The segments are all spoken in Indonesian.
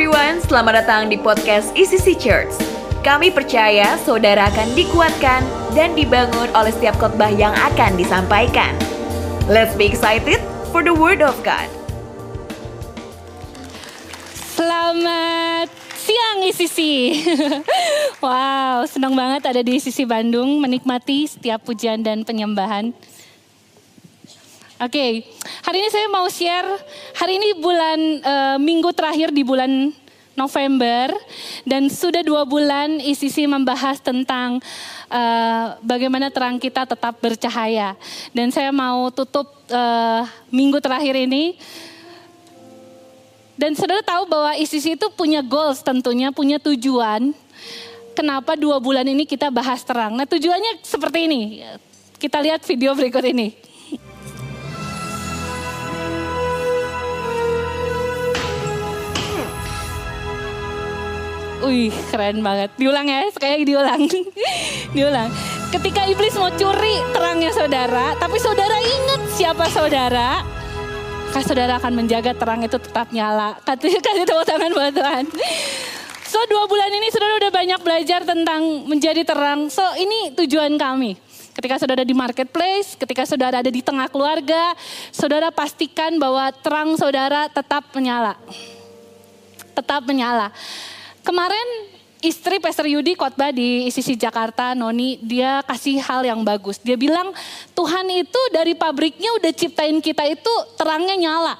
everyone, selamat datang di podcast ECC Church. Kami percaya saudara akan dikuatkan dan dibangun oleh setiap khotbah yang akan disampaikan. Let's be excited for the word of God. Selamat siang ICC. wow, senang banget ada di ICC Bandung menikmati setiap pujian dan penyembahan. Oke, okay. hari ini saya mau share. Hari ini bulan uh, minggu terakhir di bulan November dan sudah dua bulan ICC membahas tentang uh, bagaimana terang kita tetap bercahaya. Dan saya mau tutup uh, minggu terakhir ini. Dan saudara tahu bahwa ICC itu punya goals tentunya, punya tujuan. Kenapa dua bulan ini kita bahas terang? Nah tujuannya seperti ini. Kita lihat video berikut ini. Wih keren banget. Diulang ya, kayak diulang. diulang. Ketika iblis mau curi terangnya saudara, tapi saudara ingat siapa saudara, maka saudara akan menjaga terang itu tetap nyala. Kasih, kasih tepuk tangan buat Tuhan. So dua bulan ini saudara udah banyak belajar tentang menjadi terang. So ini tujuan kami. Ketika saudara di marketplace, ketika saudara ada di tengah keluarga, saudara pastikan bahwa terang saudara tetap menyala. Tetap menyala. Kemarin istri Pastor Yudi khotbah di ICC Jakarta, Noni, dia kasih hal yang bagus. Dia bilang Tuhan itu dari pabriknya udah ciptain kita itu terangnya nyala.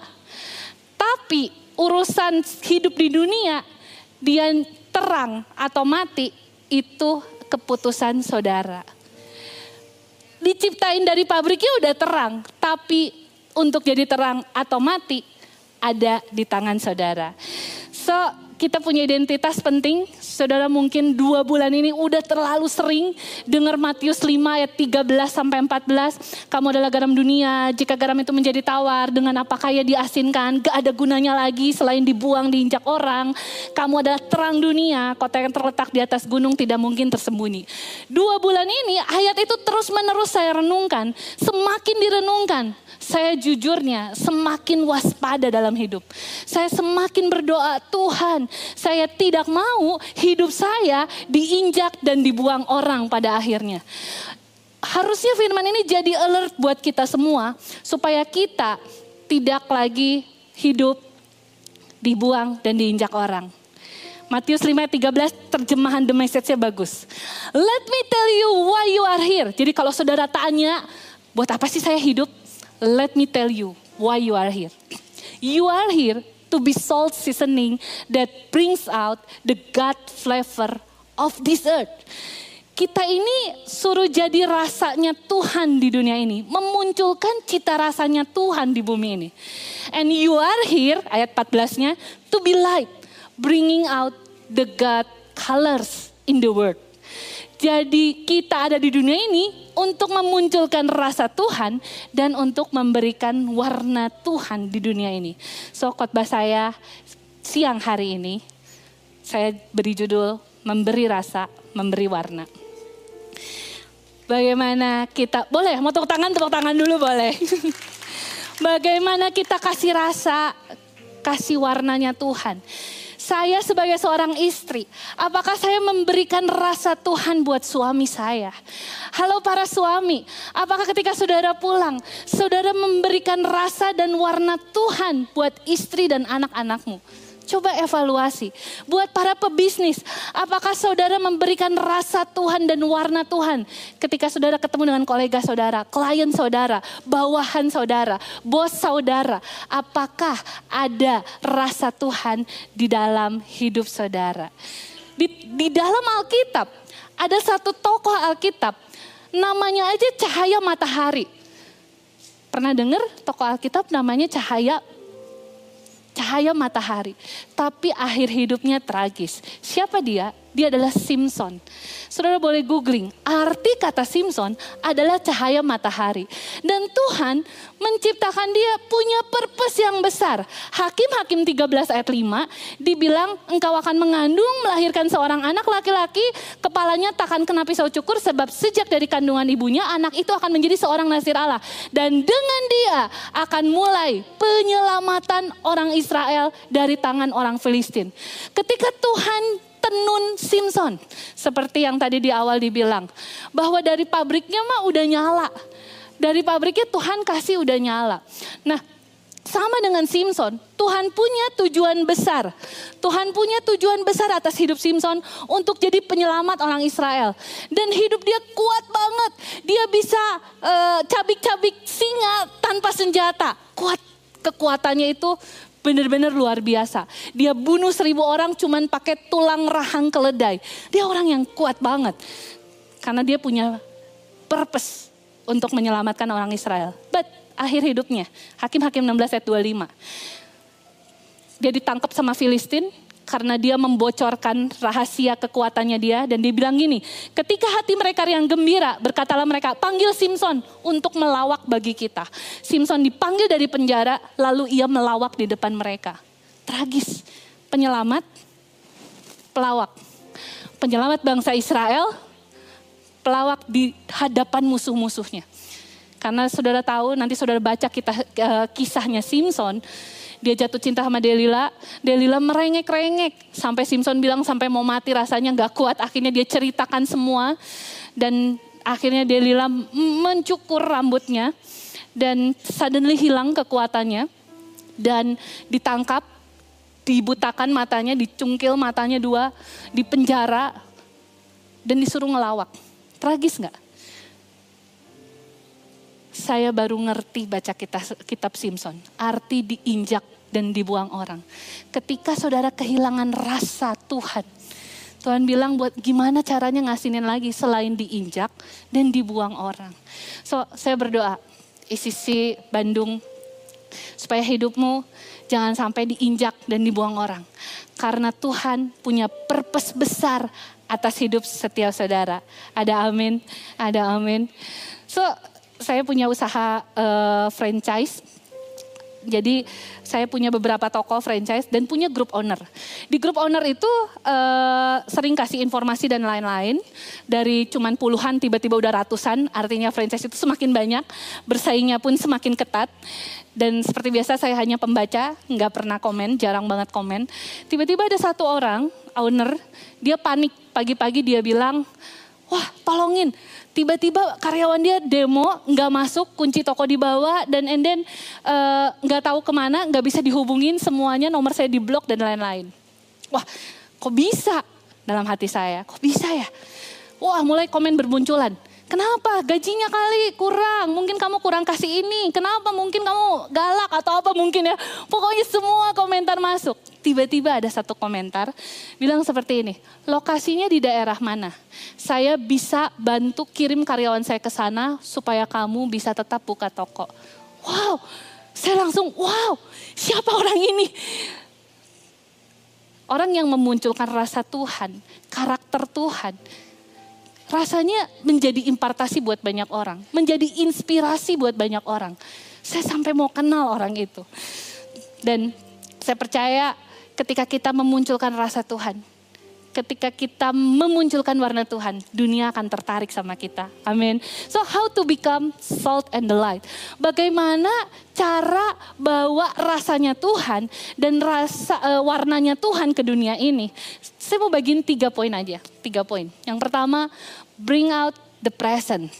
Tapi urusan hidup di dunia, dia terang atau mati, itu keputusan saudara. Diciptain dari pabriknya udah terang, tapi untuk jadi terang atau mati ada di tangan saudara. So, kita punya identitas penting. Saudara mungkin dua bulan ini udah terlalu sering dengar Matius 5 ayat 13 sampai 14. Kamu adalah garam dunia, jika garam itu menjadi tawar, dengan apa kaya diasinkan, gak ada gunanya lagi selain dibuang, diinjak orang. Kamu adalah terang dunia, kota yang terletak di atas gunung tidak mungkin tersembunyi. Dua bulan ini ayat itu terus menerus saya renungkan, semakin direnungkan saya jujurnya semakin waspada dalam hidup. Saya semakin berdoa, Tuhan, saya tidak mau hidup saya diinjak dan dibuang orang pada akhirnya. Harusnya firman ini jadi alert buat kita semua supaya kita tidak lagi hidup dibuang dan diinjak orang. Matius 5:13 terjemahan the message-nya bagus. Let me tell you why you are here. Jadi kalau saudara tanya, buat apa sih saya hidup? let me tell you why you are here. You are here to be salt seasoning that brings out the God flavor of this earth. Kita ini suruh jadi rasanya Tuhan di dunia ini. Memunculkan cita rasanya Tuhan di bumi ini. And you are here, ayat 14-nya, to be light. Bringing out the God colors in the world. Jadi kita ada di dunia ini untuk memunculkan rasa Tuhan dan untuk memberikan warna Tuhan di dunia ini. So khotbah saya siang hari ini saya beri judul memberi rasa, memberi warna. Bagaimana kita, boleh mau tepuk tangan, tepuk tangan dulu boleh. Bagaimana kita kasih rasa, kasih warnanya Tuhan saya sebagai seorang istri, apakah saya memberikan rasa Tuhan buat suami saya? Halo para suami, apakah ketika saudara pulang, saudara memberikan rasa dan warna Tuhan buat istri dan anak-anakmu? Coba evaluasi. Buat para pebisnis, apakah saudara memberikan rasa Tuhan dan warna Tuhan ketika saudara ketemu dengan kolega saudara, klien saudara, bawahan saudara, bos saudara? Apakah ada rasa Tuhan di dalam hidup saudara? Di, di dalam Alkitab, ada satu tokoh Alkitab, namanya aja cahaya matahari. Pernah dengar tokoh Alkitab namanya cahaya cahaya matahari. Tapi akhir hidupnya tragis. Siapa dia? Dia adalah Simpson. Saudara boleh googling, arti kata Simpson adalah cahaya matahari. Dan Tuhan menciptakan dia punya purpose yang besar. Hakim-Hakim 13 ayat 5 dibilang engkau akan mengandung melahirkan seorang anak laki-laki kepalanya takkan kena pisau cukur sebab sejak dari kandungan ibunya anak itu akan menjadi seorang nasir Allah. Dan dengan dia akan mulai penyelamatan orang Israel dari tangan orang Filistin. Ketika Tuhan tenun Simpson. Seperti yang tadi di awal dibilang. Bahwa dari pabriknya mah udah nyala. Dari pabriknya Tuhan kasih udah nyala. Nah sama dengan Simpson, Tuhan punya tujuan besar. Tuhan punya tujuan besar atas hidup Simpson untuk jadi penyelamat orang Israel. Dan hidup dia kuat banget. Dia bisa uh, cabik-cabik singa tanpa senjata. Kuat kekuatannya itu benar-benar luar biasa. Dia bunuh seribu orang cuman pakai tulang rahang keledai. Dia orang yang kuat banget. Karena dia punya purpose untuk menyelamatkan orang Israel. But akhir hidupnya, Hakim-Hakim 16 ayat 25. Dia ditangkap sama Filistin, karena dia membocorkan rahasia kekuatannya dia dan dia bilang gini, ketika hati mereka yang gembira, berkatalah mereka, panggil Simpson untuk melawak bagi kita. Simpson dipanggil dari penjara, lalu ia melawak di depan mereka. Tragis, penyelamat, pelawak. Penyelamat bangsa Israel, pelawak di hadapan musuh-musuhnya. Karena saudara tahu, nanti saudara baca kita uh, kisahnya Simpson, dia jatuh cinta sama Delila, Delila merengek-rengek. Sampai Simpson bilang sampai mau mati rasanya gak kuat. Akhirnya dia ceritakan semua. Dan akhirnya Delila mencukur rambutnya. Dan suddenly hilang kekuatannya. Dan ditangkap, dibutakan matanya, dicungkil matanya dua, dipenjara. Dan disuruh ngelawak. Tragis gak? Saya baru ngerti baca kitab, kitab Simpson. Arti diinjak dan dibuang orang. Ketika saudara kehilangan rasa Tuhan. Tuhan bilang buat gimana caranya ngasinin lagi selain diinjak dan dibuang orang. So saya berdoa, ICC Bandung, supaya hidupmu jangan sampai diinjak dan dibuang orang. Karena Tuhan punya purpose besar atas hidup setiap saudara. Ada amin, ada amin. So saya punya usaha uh, franchise. Jadi saya punya beberapa toko franchise dan punya grup owner. Di grup owner itu uh, sering kasih informasi dan lain-lain. Dari cuman puluhan tiba-tiba udah ratusan. Artinya franchise itu semakin banyak. Bersaingnya pun semakin ketat. Dan seperti biasa saya hanya pembaca, nggak pernah komen, jarang banget komen. Tiba-tiba ada satu orang, owner, dia panik. Pagi-pagi dia bilang, wah tolongin tiba-tiba karyawan dia demo nggak masuk kunci toko dibawa dan and then eh, nggak uh, tahu ke mana nggak bisa dihubungin semuanya nomor saya diblok dan lain-lain. Wah kok bisa? Dalam hati saya kok bisa ya? Wah mulai komen bermunculan Kenapa? Gajinya kali kurang. Mungkin kamu kurang kasih ini. Kenapa? Mungkin kamu galak atau apa mungkin ya. Pokoknya semua komentar masuk. Tiba-tiba ada satu komentar bilang seperti ini. Lokasinya di daerah mana? Saya bisa bantu kirim karyawan saya ke sana supaya kamu bisa tetap buka toko. Wow, saya langsung wow, siapa orang ini? Orang yang memunculkan rasa Tuhan, karakter Tuhan rasanya menjadi impartasi buat banyak orang, menjadi inspirasi buat banyak orang. Saya sampai mau kenal orang itu. Dan saya percaya ketika kita memunculkan rasa Tuhan, ketika kita memunculkan warna Tuhan, dunia akan tertarik sama kita. Amin. So how to become salt and the light? Bagaimana cara bawa rasanya Tuhan dan rasa uh, warnanya Tuhan ke dunia ini? Saya mau bagiin tiga poin aja, tiga poin. Yang pertama, bring out the present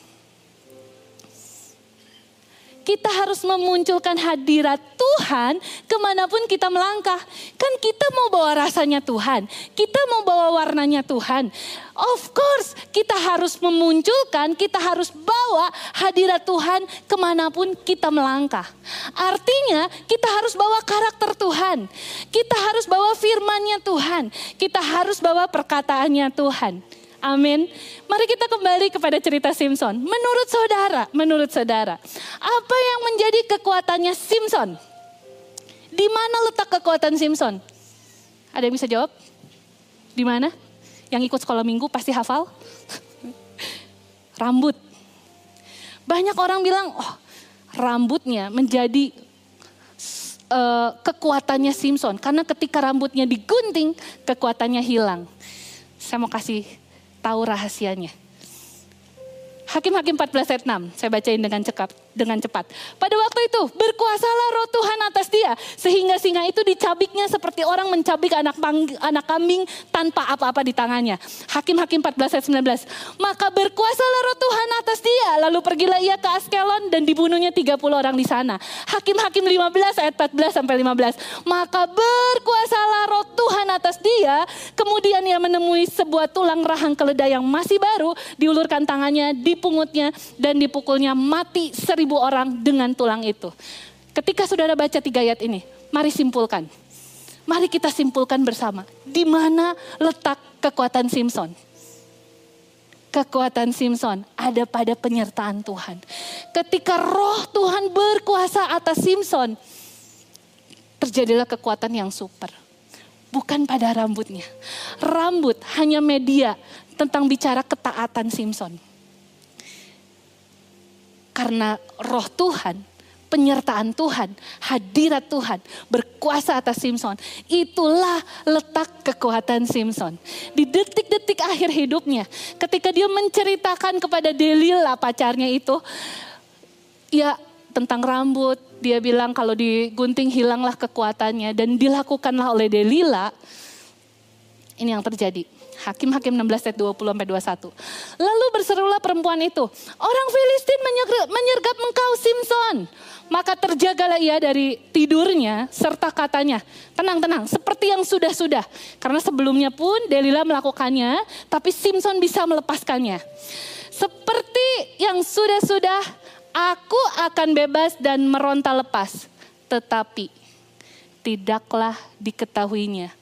kita harus memunculkan hadirat Tuhan ke mana pun kita melangkah. Kan kita mau bawa rasanya Tuhan, kita mau bawa warnanya Tuhan. Of course kita harus memunculkan, kita harus bawa hadirat Tuhan ke mana pun kita melangkah. Artinya kita harus bawa karakter Tuhan, kita harus bawa firmannya Tuhan, kita harus bawa perkataannya Tuhan. Amin. Mari kita kembali kepada cerita Simpson. Menurut saudara, menurut saudara, apa yang menjadi kekuatannya Simpson? Di mana letak kekuatan Simpson? Ada yang bisa jawab? Di mana? Yang ikut sekolah minggu pasti hafal. Rambut. Banyak orang bilang, oh rambutnya menjadi uh, kekuatannya Simpson. Karena ketika rambutnya digunting, kekuatannya hilang. Saya mau kasih tahu rahasianya. Hakim-hakim 14 ayat 6, saya bacain dengan cepat dengan cepat. Pada waktu itu berkuasalah roh Tuhan atas dia sehingga singa itu dicabiknya seperti orang mencabik anak anak kambing tanpa apa-apa di tangannya. Hakim-hakim 14 ayat 19. Maka berkuasalah roh Tuhan atas dia lalu pergilah ia ke Askelon dan dibunuhnya 30 orang di sana. Hakim-hakim 15 ayat 14 sampai 15. Maka berkuasalah roh Tuhan atas dia kemudian ia menemui sebuah tulang rahang keledai yang masih baru diulurkan tangannya dipungutnya dan dipukulnya mati seri ribu orang dengan tulang itu. Ketika saudara baca tiga ayat ini, mari simpulkan. Mari kita simpulkan bersama. Di mana letak kekuatan Simpson? Kekuatan Simpson ada pada penyertaan Tuhan. Ketika roh Tuhan berkuasa atas Simpson, terjadilah kekuatan yang super. Bukan pada rambutnya. Rambut hanya media tentang bicara ketaatan Simpson karena roh Tuhan, penyertaan Tuhan, hadirat Tuhan berkuasa atas Simpson. Itulah letak kekuatan Simpson. Di detik-detik akhir hidupnya, ketika dia menceritakan kepada Delila pacarnya itu, ya tentang rambut, dia bilang kalau digunting hilanglah kekuatannya dan dilakukanlah oleh Delila. Ini yang terjadi. Hakim-Hakim 16 ayat 20 sampai 21. Lalu berserulah perempuan itu, orang Filistin menyergap engkau Simpson. Maka terjagalah ia dari tidurnya serta katanya, tenang-tenang seperti yang sudah-sudah. Karena sebelumnya pun Delila melakukannya, tapi Simpson bisa melepaskannya. Seperti yang sudah-sudah, aku akan bebas dan meronta lepas. Tetapi tidaklah diketahuinya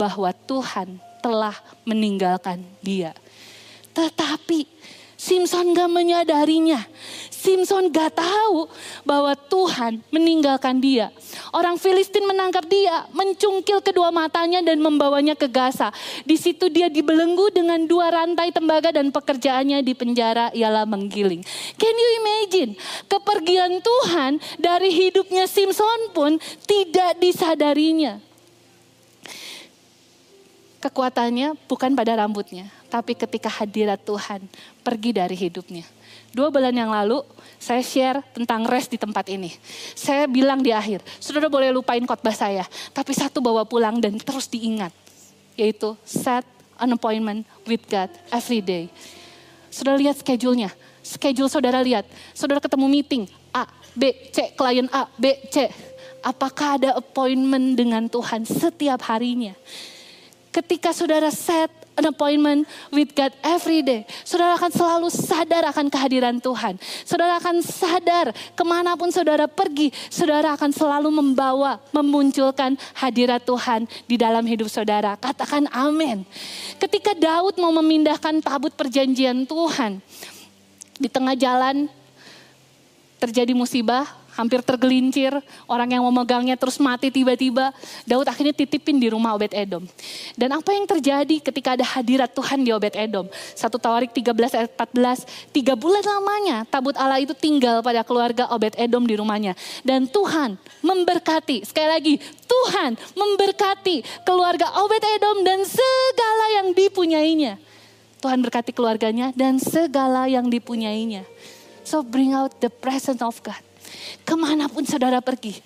bahwa Tuhan telah meninggalkan dia. Tetapi Simpson gak menyadarinya. Simpson gak tahu bahwa Tuhan meninggalkan dia. Orang Filistin menangkap dia, mencungkil kedua matanya dan membawanya ke Gaza. Di situ dia dibelenggu dengan dua rantai tembaga dan pekerjaannya di penjara ialah menggiling. Can you imagine? Kepergian Tuhan dari hidupnya Simpson pun tidak disadarinya. Kekuatannya bukan pada rambutnya, tapi ketika hadirat Tuhan pergi dari hidupnya. Dua bulan yang lalu saya share tentang rest di tempat ini. Saya bilang di akhir, saudara boleh lupain khotbah saya, tapi satu bawa pulang dan terus diingat, yaitu set an appointment with God every day. Saudara lihat schedule-nya, schedule saudara lihat, saudara ketemu meeting A, B, C, klien A, B, C. Apakah ada appointment dengan Tuhan setiap harinya? Ketika saudara set an appointment with God every day. Saudara akan selalu sadar akan kehadiran Tuhan. Saudara akan sadar ke mana pun saudara pergi. Saudara akan selalu membawa, memunculkan hadirat Tuhan di dalam hidup saudara. Katakan amin. Ketika Daud mau memindahkan tabut perjanjian Tuhan. Di tengah jalan terjadi musibah, hampir tergelincir, orang yang memegangnya terus mati tiba-tiba. Daud akhirnya titipin di rumah Obed Edom. Dan apa yang terjadi ketika ada hadirat Tuhan di Obed Edom? Satu Tawarik 13 ayat 14, tiga bulan lamanya tabut Allah itu tinggal pada keluarga Obed Edom di rumahnya. Dan Tuhan memberkati, sekali lagi Tuhan memberkati keluarga Obed Edom dan segala yang dipunyainya. Tuhan berkati keluarganya dan segala yang dipunyainya. So bring out the presence of God. Ke mana pun saudara pergi,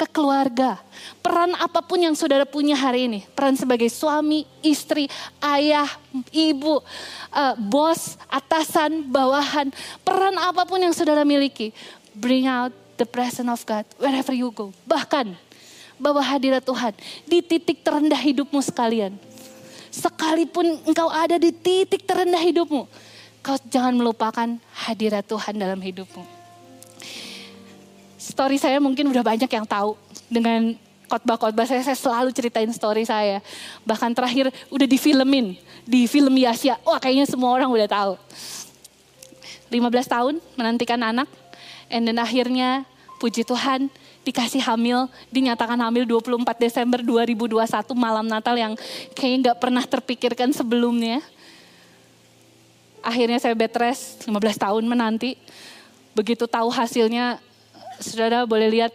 ke keluarga. Peran apa pun yang saudara punya hari ini. Peran sebagai suami, istri, ayah, ibu, uh, bos, atasan, bawahan. Peran apa pun yang saudara miliki. Bring out the presence of God wherever you go. Bahkan bawa hadirat Tuhan di titik terendah hidupmu sekalian. Sekalipun engkau ada di titik terendah hidupmu. Kau jangan melupakan hadirat Tuhan dalam hidupmu story saya mungkin udah banyak yang tahu dengan khotbah-khotbah saya, saya selalu ceritain story saya. Bahkan terakhir udah difilmin di film Yasya. Wah kayaknya semua orang udah tahu. 15 tahun menantikan anak. And then akhirnya puji Tuhan di dikasih hamil, dinyatakan hamil 24 Desember 2021 malam Natal yang kayaknya gak pernah terpikirkan sebelumnya. Akhirnya saya bed rest 15 tahun menanti. Begitu tahu hasilnya, saudara boleh lihat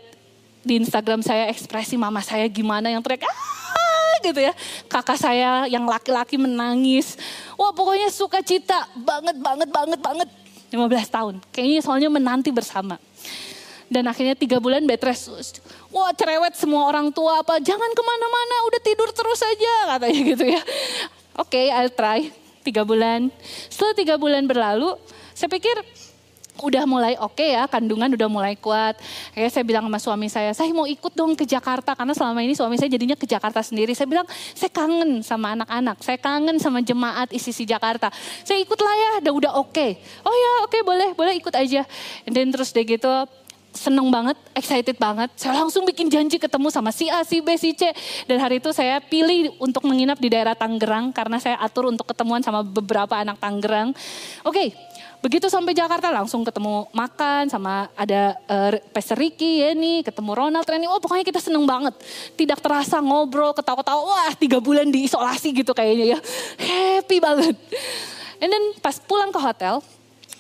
di Instagram saya ekspresi mama saya gimana yang teriak ah gitu ya. Kakak saya yang laki-laki menangis. Wah pokoknya suka cita banget banget banget banget. 15 tahun. Kayaknya soalnya menanti bersama. Dan akhirnya tiga bulan bed rest. Wah cerewet semua orang tua apa. Jangan ke mana-mana udah tidur terus aja katanya gitu ya. Oke okay, I'll try. Tiga bulan. Setelah tiga bulan berlalu saya pikir udah mulai oke okay ya, kandungan udah mulai kuat. Kayak saya bilang sama suami saya, saya mau ikut dong ke Jakarta karena selama ini suami saya jadinya ke Jakarta sendiri. Saya bilang, saya kangen sama anak-anak, saya kangen sama jemaat ISIS Jakarta. Saya ikut lah ya, udah udah oke. Okay. Oh ya, oke okay, boleh, boleh ikut aja. Dan terus deh gitu seneng banget, excited banget. Saya langsung bikin janji ketemu sama si A, si B, si C. Dan hari itu saya pilih untuk menginap di daerah Tangerang karena saya atur untuk ketemuan sama beberapa anak Tangerang. Oke, okay, Begitu sampai Jakarta langsung ketemu makan sama ada uh, Pastor Ricky, Yeni, ketemu Ronald, training. Oh pokoknya kita seneng banget. Tidak terasa ngobrol, ketawa-ketawa. Wah tiga bulan diisolasi gitu kayaknya ya. Happy banget. And then pas pulang ke hotel,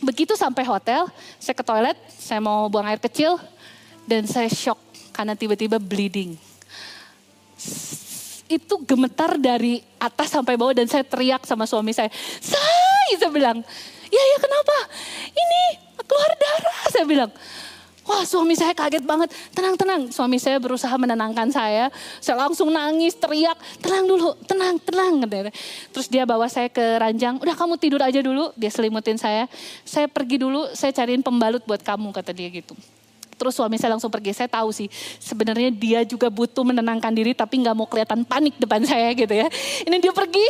begitu sampai hotel, saya ke toilet, saya mau buang air kecil. Dan saya shock karena tiba-tiba bleeding. Itu gemetar dari atas sampai bawah dan saya teriak sama suami saya. Saya, saya bilang, Ya ya kenapa? Ini keluar darah saya bilang. Wah suami saya kaget banget. Tenang tenang. Suami saya berusaha menenangkan saya. Saya langsung nangis teriak. Tenang dulu tenang tenang. Terus dia bawa saya ke ranjang. Udah kamu tidur aja dulu. Dia selimutin saya. Saya pergi dulu saya cariin pembalut buat kamu kata dia gitu. Terus suami saya langsung pergi. Saya tahu sih sebenarnya dia juga butuh menenangkan diri tapi nggak mau kelihatan panik depan saya gitu ya. Ini dia pergi.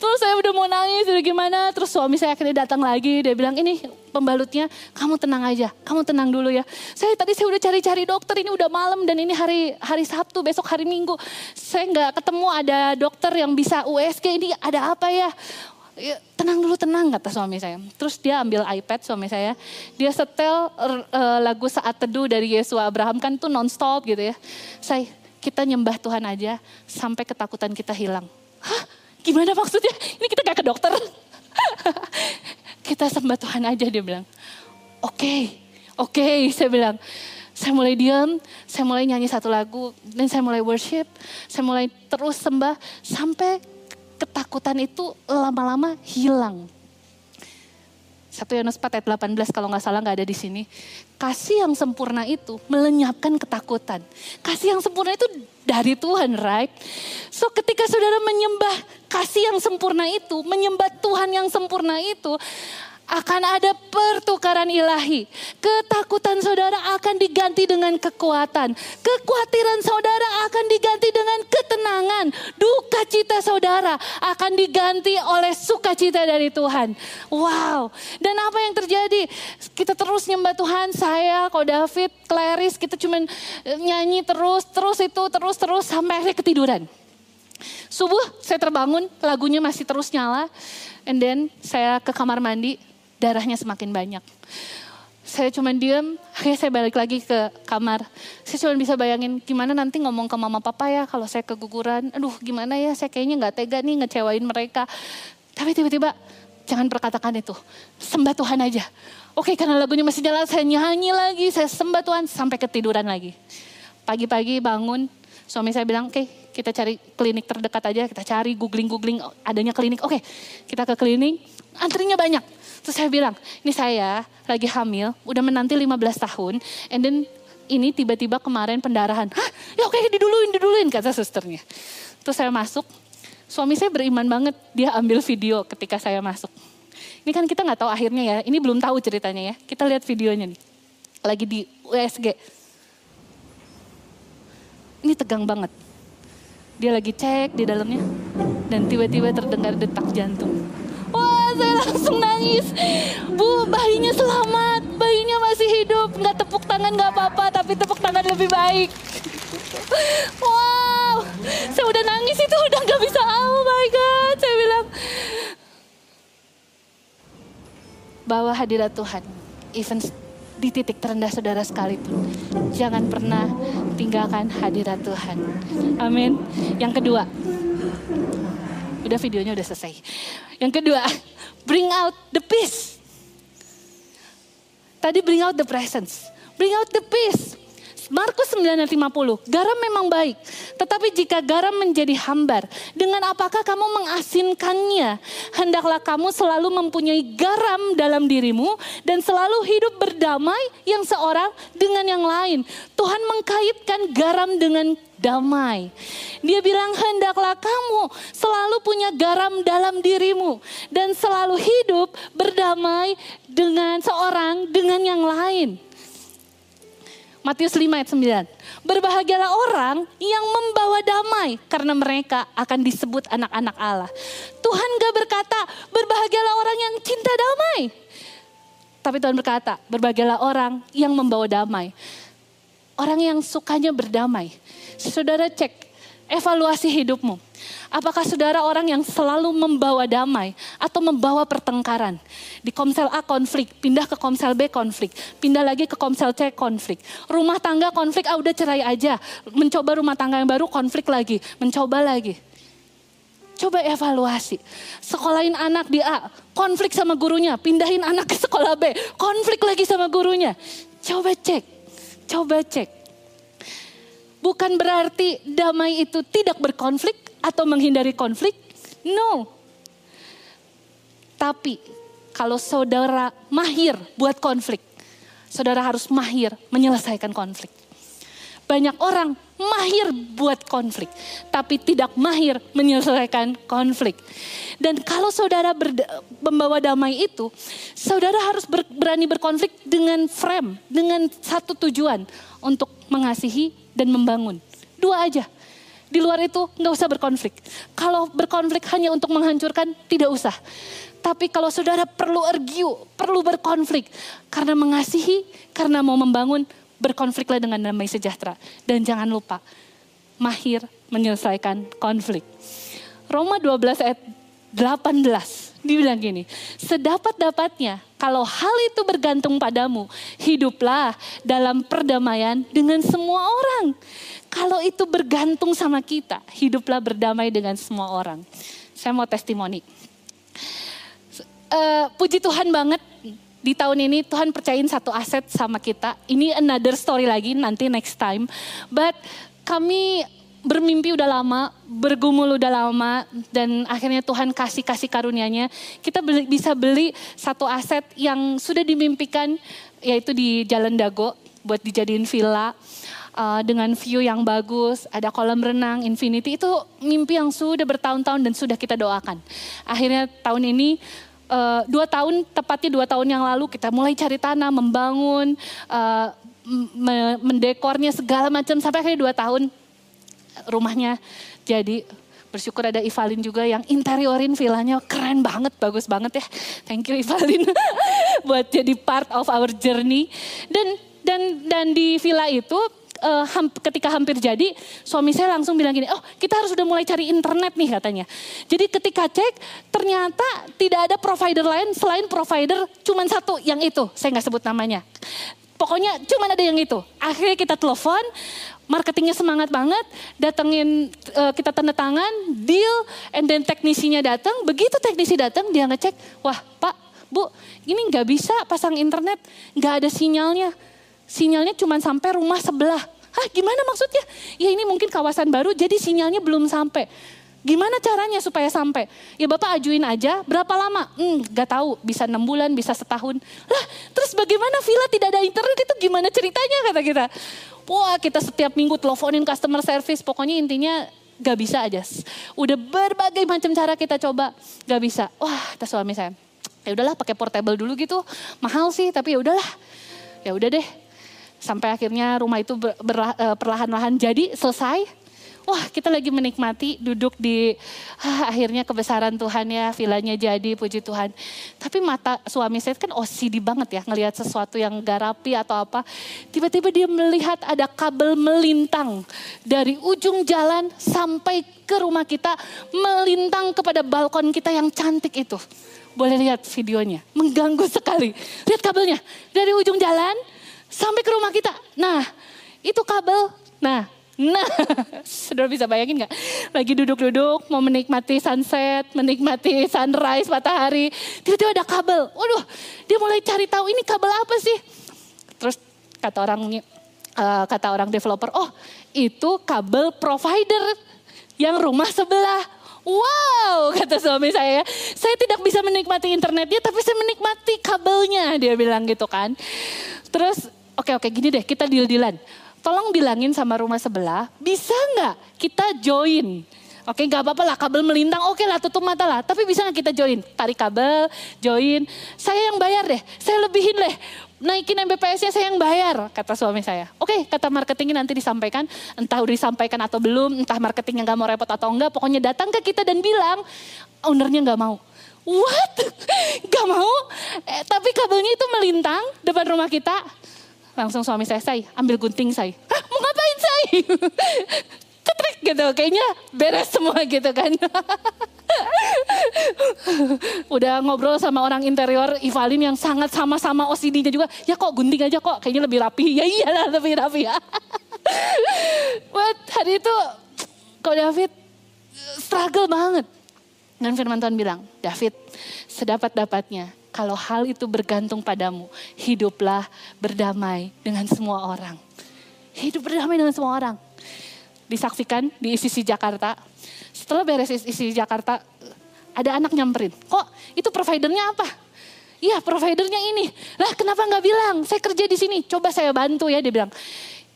Terus saya udah mau nangis udah gimana. Terus suami saya akhirnya datang lagi. Dia bilang ini pembalutnya kamu tenang aja. Kamu tenang dulu ya. Saya tadi saya udah cari-cari dokter ini udah malam dan ini hari hari Sabtu besok hari Minggu. Saya nggak ketemu ada dokter yang bisa USG ini ada apa ya? Ya, tenang dulu tenang kata suami saya. Terus dia ambil iPad suami saya, dia setel uh, lagu saat teduh dari Yesus Abraham kan tuh nonstop gitu ya. Saya kita nyembah Tuhan aja sampai ketakutan kita hilang. Hah? Gimana maksudnya? Ini kita gak ke dokter. kita sembah Tuhan aja dia bilang. Oke, okay, oke okay, saya bilang. Saya mulai diam, saya mulai nyanyi satu lagu, dan saya mulai worship, saya mulai terus sembah sampai ketakutan itu lama-lama hilang. 1 Yohanes 4 ayat 18 kalau nggak salah nggak ada di sini. Kasih yang sempurna itu melenyapkan ketakutan. Kasih yang sempurna itu dari Tuhan, right? So ketika saudara menyembah kasih yang sempurna itu, menyembah Tuhan yang sempurna itu, akan ada pertukaran ilahi. Ketakutan saudara akan diganti dengan kekuatan. Kekhawatiran saudara akan diganti dengan ketenangan. Duka cita saudara akan diganti oleh sukacita dari Tuhan. Wow. Dan apa yang terjadi? Kita terus nyembah Tuhan. Saya, kok David, Clarice, kita cuma nyanyi terus, terus itu, terus, terus sampai akhirnya ketiduran. Subuh saya terbangun, lagunya masih terus nyala. And then saya ke kamar mandi, darahnya semakin banyak. Saya cuma diem, akhirnya saya balik lagi ke kamar. Saya cuma bisa bayangin gimana nanti ngomong ke mama papa ya kalau saya keguguran. Aduh gimana ya, saya kayaknya gak tega nih ngecewain mereka. Tapi tiba-tiba jangan perkatakan itu. Sembah Tuhan aja. Oke karena lagunya masih jalan, saya nyanyi lagi, saya sembah Tuhan sampai ketiduran lagi. Pagi-pagi bangun, suami saya bilang, oke kita cari klinik terdekat aja, kita cari googling-googling adanya klinik. Oke, kita ke klinik, antrinya banyak Terus saya bilang, ini saya lagi hamil, udah menanti 15 tahun, and then ini tiba-tiba kemarin pendarahan. Hah, ya oke diduluin, diduluin, kata susternya. Terus saya masuk, suami saya beriman banget, dia ambil video ketika saya masuk. Ini kan kita nggak tahu akhirnya ya, ini belum tahu ceritanya ya. Kita lihat videonya nih, lagi di USG. Ini tegang banget. Dia lagi cek di dalamnya, dan tiba-tiba terdengar detak jantung saya langsung nangis. Bu, bayinya selamat, bayinya masih hidup. Nggak tepuk tangan nggak apa-apa, tapi tepuk tangan lebih baik. Wow, saya udah nangis itu udah nggak bisa. Oh my God, saya bilang. Bawa hadirat Tuhan, even di titik terendah saudara sekalipun. Jangan pernah tinggalkan hadirat Tuhan. Amin. Yang kedua, udah videonya udah selesai. Yang kedua, bring out the peace. Tadi bring out the presence. Bring out the peace. Markus 9 50. Garam memang baik, tetapi jika garam menjadi hambar, dengan apakah kamu mengasinkannya? Hendaklah kamu selalu mempunyai garam dalam dirimu dan selalu hidup berdamai yang seorang dengan yang lain. Tuhan mengkaitkan garam dengan damai. Dia bilang hendaklah kamu selalu punya garam dalam dirimu dan selalu hidup berdamai dengan seorang dengan yang lain. Matius 5 ayat 9. Berbahagialah orang yang membawa damai karena mereka akan disebut anak-anak Allah. Tuhan gak berkata berbahagialah orang yang cinta damai. Tapi Tuhan berkata berbahagialah orang yang membawa damai. Orang yang sukanya berdamai. Saudara cek evaluasi hidupmu. Apakah saudara orang yang selalu membawa damai atau membawa pertengkaran? Di komsel A konflik, pindah ke komsel B konflik, pindah lagi ke komsel C konflik. Rumah tangga konflik, ah udah cerai aja. Mencoba rumah tangga yang baru konflik lagi, mencoba lagi. Coba evaluasi. Sekolahin anak di A, konflik sama gurunya. Pindahin anak ke sekolah B, konflik lagi sama gurunya. Coba cek, coba cek. Bukan berarti damai itu tidak berkonflik, atau menghindari konflik? No. Tapi kalau saudara mahir buat konflik, saudara harus mahir menyelesaikan konflik. Banyak orang mahir buat konflik, tapi tidak mahir menyelesaikan konflik. Dan kalau saudara membawa damai itu, saudara harus ber, berani berkonflik dengan frame, dengan satu tujuan untuk mengasihi dan membangun. Dua aja. Di luar itu nggak usah berkonflik. Kalau berkonflik hanya untuk menghancurkan, tidak usah. Tapi kalau saudara perlu argue, perlu berkonflik. Karena mengasihi, karena mau membangun, berkonfliklah dengan damai sejahtera. Dan jangan lupa, mahir menyelesaikan konflik. Roma 12 ayat 18 dibilang gini, sedapat-dapatnya kalau hal itu bergantung padamu, hiduplah dalam perdamaian dengan semua orang. Kalau itu bergantung sama kita, hiduplah berdamai dengan semua orang. Saya mau testimoni. Uh, puji Tuhan banget di tahun ini Tuhan percayain satu aset sama kita. Ini another story lagi nanti next time. But kami bermimpi udah lama, bergumul udah lama, dan akhirnya Tuhan kasih kasih karunia-Nya. Kita beli, bisa beli satu aset yang sudah dimimpikan, yaitu di Jalan Dago, buat dijadiin villa uh, dengan view yang bagus, ada kolam renang, infinity itu mimpi yang sudah bertahun-tahun dan sudah kita doakan. Akhirnya tahun ini uh, dua tahun tepatnya dua tahun yang lalu kita mulai cari tanah, membangun, uh, mendekornya segala macam sampai akhirnya dua tahun rumahnya jadi bersyukur ada Ivalin juga yang interiorin villanya keren banget, bagus banget ya. Thank you Ivalin buat jadi part of our journey. Dan dan dan di villa itu uh, ketika hampir jadi, suami saya langsung bilang gini, oh kita harus udah mulai cari internet nih katanya. Jadi ketika cek, ternyata tidak ada provider lain selain provider cuman satu yang itu, saya nggak sebut namanya. Pokoknya cuma ada yang itu. Akhirnya kita telepon, marketingnya semangat banget, datengin uh, kita tanda tangan, deal, and then teknisinya datang. Begitu teknisi datang, dia ngecek, wah Pak, Bu, ini nggak bisa pasang internet, nggak ada sinyalnya. Sinyalnya cuma sampai rumah sebelah. Hah gimana maksudnya? Ya ini mungkin kawasan baru jadi sinyalnya belum sampai. Gimana caranya supaya sampai? Ya Bapak ajuin aja, berapa lama? Hmm, gak tahu, bisa enam bulan, bisa setahun. Lah, terus bagaimana villa tidak ada internet itu gimana ceritanya kata kita? Wah kita setiap minggu teleponin customer service, pokoknya intinya gak bisa aja. Udah berbagai macam cara kita coba, gak bisa. Wah, kata suami saya, ya udahlah pakai portable dulu gitu, mahal sih, tapi ya udahlah. Ya udah deh, Sampai akhirnya rumah itu eh, perlahan-lahan jadi selesai. Wah kita lagi menikmati duduk di ah, akhirnya kebesaran Tuhan ya vilanya jadi puji Tuhan. Tapi mata suami saya kan OCD banget ya ngelihat sesuatu yang gak rapi atau apa. Tiba-tiba dia melihat ada kabel melintang dari ujung jalan sampai ke rumah kita melintang kepada balkon kita yang cantik itu. Boleh lihat videonya, mengganggu sekali. Lihat kabelnya dari ujung jalan sampai ke rumah kita. Nah, itu kabel. Nah, Nah, sudah bisa bayangin gak? Lagi duduk-duduk, mau menikmati sunset, menikmati sunrise, matahari. Tiba-tiba ada kabel. Waduh, dia mulai cari tahu ini kabel apa sih? Terus kata orang uh, kata orang developer, oh itu kabel provider yang rumah sebelah. Wow, kata suami saya, saya tidak bisa menikmati internetnya, tapi saya menikmati kabelnya, dia bilang gitu kan. Terus, oke oke gini deh, kita deal-dealan tolong bilangin sama rumah sebelah, bisa nggak kita join? Oke, nggak apa-apa lah kabel melintang, oke lah tutup mata lah. Tapi bisa nggak kita join? Tarik kabel, join. Saya yang bayar deh, saya lebihin deh. Naikin Mbps-nya saya yang bayar, kata suami saya. Oke, kata marketingnya nanti disampaikan. Entah udah disampaikan atau belum, entah marketingnya nggak mau repot atau enggak. Pokoknya datang ke kita dan bilang, ownernya nggak mau. What? Gak mau? Eh, tapi kabelnya itu melintang depan rumah kita. Langsung suami saya, saya ambil gunting saya. Hah, mau ngapain saya? Ketrik gitu, kayaknya beres semua gitu kan. Udah ngobrol sama orang interior Ivalin yang sangat sama-sama OCD-nya juga. Ya kok gunting aja kok, kayaknya lebih rapi. Ya iyalah lebih rapi ya. Buat hari itu, kok David struggle banget. Dan firman Tuhan bilang, David sedapat-dapatnya kalau hal itu bergantung padamu, hiduplah berdamai dengan semua orang. Hidup berdamai dengan semua orang. Disaksikan di ICC Jakarta. Setelah beres ICC Jakarta, ada anak nyamperin. Kok itu providernya apa? Iya providernya ini. Lah kenapa nggak bilang? Saya kerja di sini. Coba saya bantu ya. Dia bilang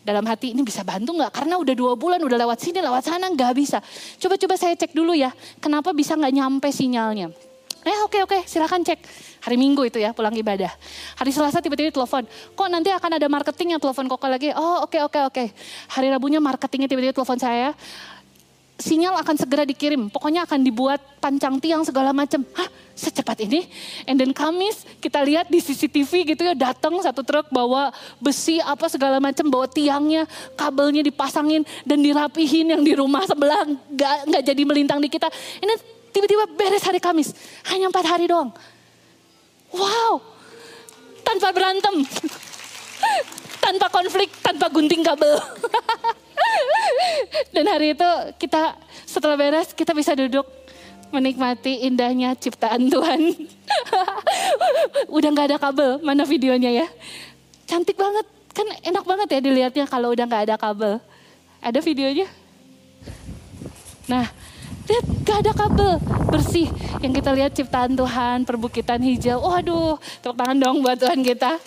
dalam hati ini bisa bantu nggak? Karena udah dua bulan udah lewat sini lewat sana nggak bisa. Coba-coba saya cek dulu ya. Kenapa bisa nggak nyampe sinyalnya? Eh oke oke silahkan cek. Hari Minggu itu ya pulang ibadah. Hari Selasa tiba-tiba telepon. Kok nanti akan ada marketing yang telepon kok lagi. Oh oke oke oke. Hari Rabunya marketingnya tiba-tiba telepon saya. Sinyal akan segera dikirim. Pokoknya akan dibuat pancang tiang segala macam. Hah secepat ini? And then Kamis kita lihat di CCTV gitu ya datang satu truk bawa besi apa segala macam. Bawa tiangnya, kabelnya dipasangin dan dirapihin yang di rumah sebelah. Gak, gak jadi melintang di kita. Ini tiba-tiba beres hari Kamis. Hanya empat hari doang. Wow, tanpa berantem, tanpa konflik, tanpa gunting kabel. Dan hari itu kita setelah beres kita bisa duduk menikmati indahnya ciptaan Tuhan. udah nggak ada kabel, mana videonya ya? Cantik banget, kan enak banget ya dilihatnya kalau udah nggak ada kabel. Ada videonya? Nah, lihat gak ada kabel bersih. Yang kita lihat ciptaan Tuhan perbukitan hijau. Waduh tepuk tangan dong buat Tuhan kita.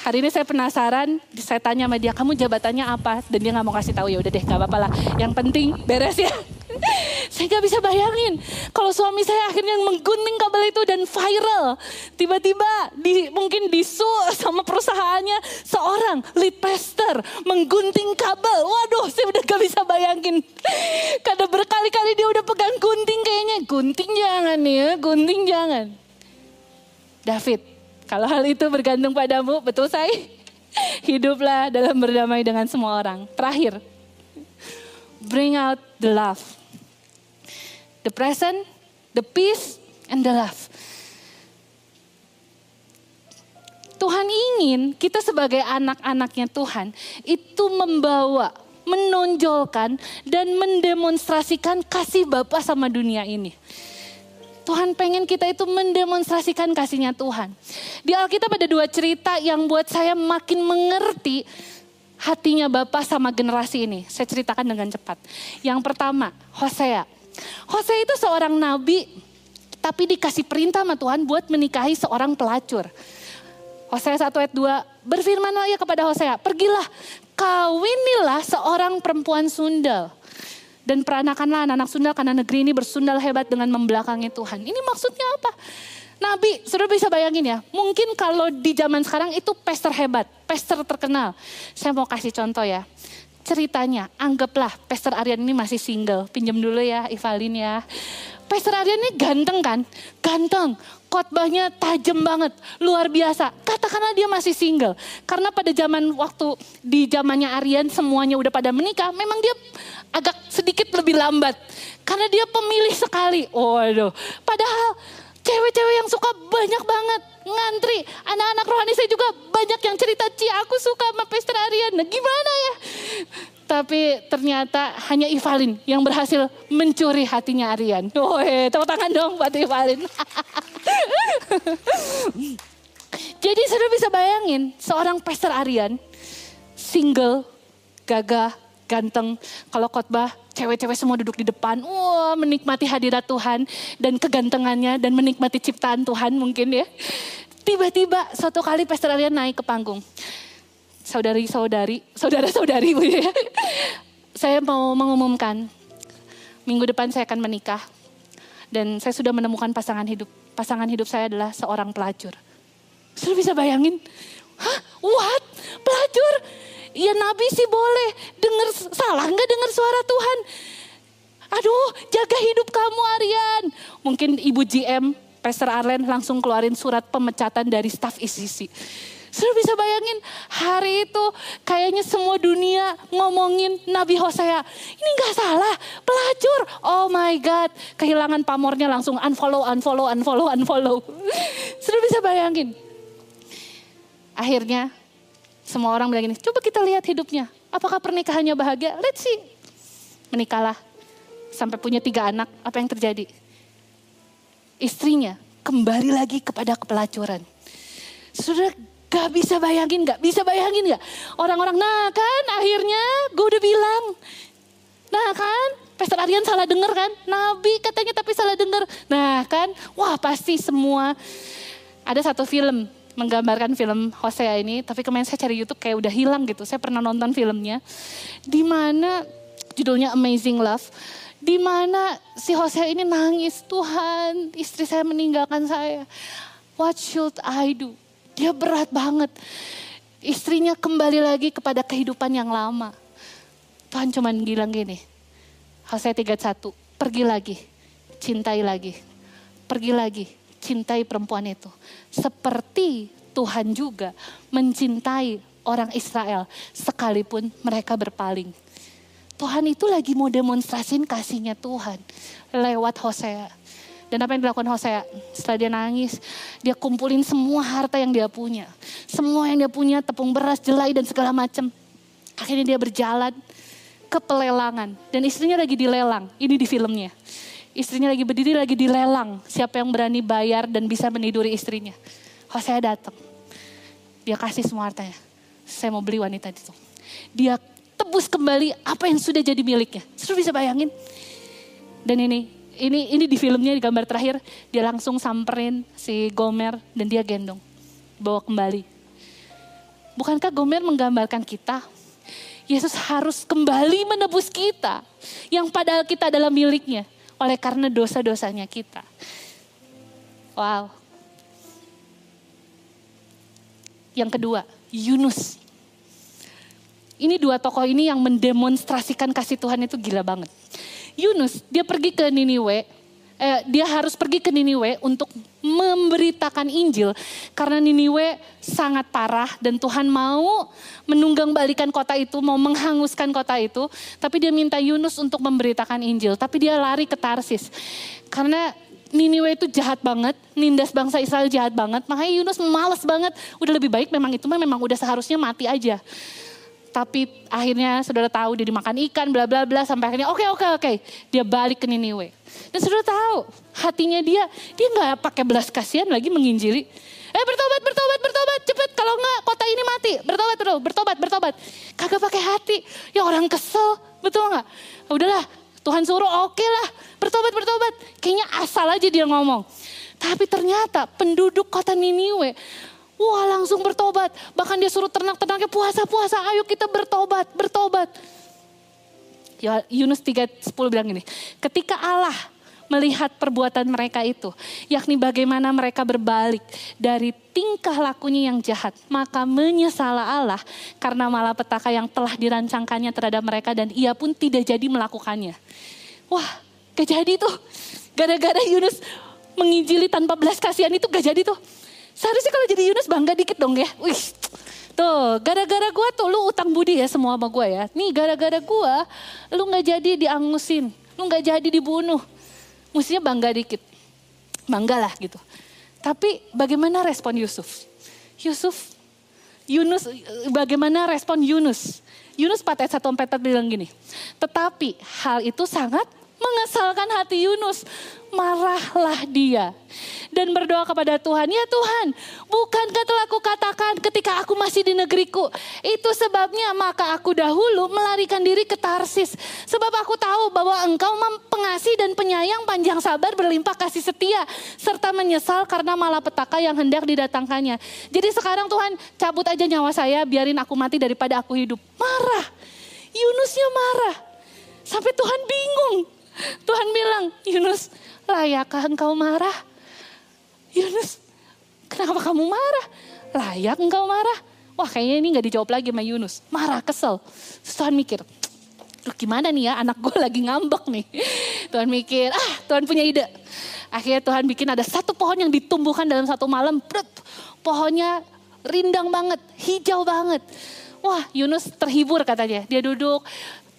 Hari ini saya penasaran saya tanya sama dia kamu jabatannya apa? Dan dia nggak mau kasih tahu ya udah deh gak apa-apa lah. Yang penting beres ya saya gak bisa bayangin kalau suami saya akhirnya menggunting kabel itu dan viral. Tiba-tiba di, mungkin disu sama perusahaannya seorang lead pastor menggunting kabel. Waduh saya udah gak bisa bayangin. Karena berkali-kali dia udah pegang gunting kayaknya. Gunting jangan ya, gunting jangan. David, kalau hal itu bergantung padamu, betul saya? Hiduplah dalam berdamai dengan semua orang. Terakhir, bring out the love the present, the peace, and the love. Tuhan ingin kita sebagai anak-anaknya Tuhan itu membawa, menonjolkan, dan mendemonstrasikan kasih Bapa sama dunia ini. Tuhan pengen kita itu mendemonstrasikan kasihnya Tuhan. Di Alkitab ada dua cerita yang buat saya makin mengerti hatinya Bapak sama generasi ini. Saya ceritakan dengan cepat. Yang pertama, Hosea. Hosea itu seorang nabi, tapi dikasih perintah sama Tuhan buat menikahi seorang pelacur. Hosea 1 ayat 2, berfirmanlah ya kepada Hosea, pergilah kawinilah seorang perempuan sundal. Dan peranakanlah anak-anak sundal karena negeri ini bersundal hebat dengan membelakangi Tuhan. Ini maksudnya apa? Nabi, sudah bisa bayangin ya, mungkin kalau di zaman sekarang itu pester hebat, pester terkenal. Saya mau kasih contoh ya ceritanya, anggaplah Pastor Aryan ini masih single. Pinjam dulu ya Ivalin ya. Pastor Aryan ini ganteng kan? Ganteng. Khotbahnya tajam banget, luar biasa. Katakanlah dia masih single. Karena pada zaman waktu di zamannya Aryan semuanya udah pada menikah, memang dia agak sedikit lebih lambat. Karena dia pemilih sekali. Waduh. Padahal Cewek-cewek yang suka banyak banget ngantri. Anak-anak rohani saya juga banyak yang cerita, Ci aku suka sama Aryan. Nah gimana ya? Tapi ternyata hanya Ivalin yang berhasil mencuri hatinya. Oh, eh, tepuk tangan dong buat Ivalin. Jadi sudah bisa bayangin seorang Pastor Aryan single, gagah, ganteng. Kalau khotbah, cewek-cewek semua duduk di depan. Wah, menikmati hadirat Tuhan dan kegantengannya dan menikmati ciptaan Tuhan mungkin ya. Tiba-tiba suatu kali Pastor Aryan naik ke panggung saudari-saudari, saudara-saudari Bu ya. Saya mau mengumumkan minggu depan saya akan menikah dan saya sudah menemukan pasangan hidup. Pasangan hidup saya adalah seorang pelacur. Sudah bisa bayangin? Hah? What? Pelacur? Ya nabi sih boleh. Dengar salah nggak dengar suara Tuhan? Aduh, jaga hidup kamu Aryan. Mungkin Ibu GM, Pastor Arlen langsung keluarin surat pemecatan dari staf ICC. Sudah bisa bayangin hari itu kayaknya semua dunia ngomongin Nabi Hosea. Ini gak salah, pelacur. Oh my God, kehilangan pamornya langsung unfollow, unfollow, unfollow, unfollow. Sudah bisa bayangin. Akhirnya semua orang bilang gini, coba kita lihat hidupnya. Apakah pernikahannya bahagia? Let's see. Menikahlah. Sampai punya tiga anak, apa yang terjadi? Istrinya kembali lagi kepada kepelacuran. Sudah Gak bisa bayangin, gak bisa bayangin gak? Orang-orang, nah kan akhirnya gue udah bilang. Nah kan, Pastor Aryan salah denger kan? Nabi katanya tapi salah denger. Nah kan, wah pasti semua. Ada satu film menggambarkan film Hosea ini, tapi kemarin saya cari YouTube kayak udah hilang gitu. Saya pernah nonton filmnya, di mana judulnya Amazing Love, di mana si Hosea ini nangis, Tuhan istri saya meninggalkan saya. What should I do? Dia berat banget. Istrinya kembali lagi kepada kehidupan yang lama. Tuhan cuman bilang gini, Hosea 31, pergi lagi, cintai lagi. Pergi lagi, cintai perempuan itu. Seperti Tuhan juga mencintai orang Israel sekalipun mereka berpaling. Tuhan itu lagi mau demonstrasiin kasihnya Tuhan lewat Hosea. Dan apa yang dilakukan Hosea? Setelah dia nangis, dia kumpulin semua harta yang dia punya. Semua yang dia punya, tepung beras, jelai dan segala macam. Akhirnya dia berjalan ke pelelangan. Dan istrinya lagi dilelang, ini di filmnya. Istrinya lagi berdiri, lagi dilelang. Siapa yang berani bayar dan bisa meniduri istrinya. Hosea datang. Dia kasih semua hartanya. Saya mau beli wanita itu. Dia tebus kembali apa yang sudah jadi miliknya. Sudah bisa bayangin? Dan ini ini ini di filmnya di gambar terakhir dia langsung samperin si Gomer dan dia gendong bawa kembali. Bukankah Gomer menggambarkan kita? Yesus harus kembali menebus kita yang padahal kita adalah miliknya oleh karena dosa-dosanya kita. Wow. Yang kedua, Yunus. Ini dua tokoh ini yang mendemonstrasikan kasih Tuhan itu gila banget. Yunus dia pergi ke Niniwe, eh, dia harus pergi ke Niniwe untuk memberitakan Injil karena Niniwe sangat parah dan Tuhan mau menunggang balikan kota itu, mau menghanguskan kota itu, tapi dia minta Yunus untuk memberitakan Injil, tapi dia lari ke Tarsis. Karena Niniwe itu jahat banget, nindas bangsa Israel jahat banget, makanya Yunus males banget, udah lebih baik memang itu memang udah seharusnya mati aja tapi akhirnya saudara tahu dia dimakan ikan bla bla bla sampai akhirnya oke okay, oke okay, oke. Okay. dia balik ke Niniwe. Dan saudara tahu hatinya dia dia nggak pakai belas kasihan lagi menginjili. Eh bertobat bertobat bertobat cepet. Kalau nggak kota ini mati. Bertobat bertobat bertobat bertobat. Kagak pakai hati. Ya orang kesel. Betul nggak? Udahlah Tuhan suruh oke okay lah. Bertobat bertobat. Kayaknya asal aja dia ngomong. Tapi ternyata penduduk kota Niniwe Wah langsung bertobat. Bahkan dia suruh ternak-ternaknya puasa-puasa. Ayo kita bertobat, bertobat. Ya, Yunus 3.10 bilang gini. Ketika Allah melihat perbuatan mereka itu. Yakni bagaimana mereka berbalik dari tingkah lakunya yang jahat. Maka menyesala Allah karena malapetaka yang telah dirancangkannya terhadap mereka dan ia pun tidak jadi melakukannya. Wah gak jadi tuh. Gara-gara Yunus menginjili tanpa belas kasihan itu gak jadi tuh. Seharusnya kalau jadi Yunus bangga dikit dong ya. Wih, tuh gara-gara gue tuh lu utang budi ya semua sama gue ya. Nih gara-gara gue lu gak jadi diangusin, lu gak jadi dibunuh. Mestinya bangga dikit. bangga lah gitu. Tapi bagaimana respon Yusuf? Yusuf, Yunus, bagaimana respon Yunus? Yunus 4 ayat 1 4 bilang gini, tetapi hal itu sangat mengesalkan hati Yunus. Marahlah dia dan berdoa kepada Tuhan, ya Tuhan, bukankah telah aku katakan ketika aku masih di negeriku, itu sebabnya maka aku dahulu melarikan diri ke Tarsis, sebab aku tahu bahwa engkau pengasih dan penyayang panjang sabar berlimpah kasih setia, serta menyesal karena malapetaka yang hendak didatangkannya. Jadi sekarang Tuhan cabut aja nyawa saya, biarin aku mati daripada aku hidup. Marah, Yunusnya marah, sampai Tuhan bingung. Tuhan bilang, Yunus, layakkah engkau marah? Yunus, kenapa kamu marah? Layak engkau marah? Wah kayaknya ini gak dijawab lagi sama Yunus. Marah, kesel. Terus Tuhan mikir, Loh gimana nih ya anak gue lagi ngambek nih. Tuhan mikir, ah Tuhan punya ide. Akhirnya Tuhan bikin ada satu pohon yang ditumbuhkan dalam satu malam. Brut, pohonnya rindang banget, hijau banget. Wah Yunus terhibur katanya. Dia duduk,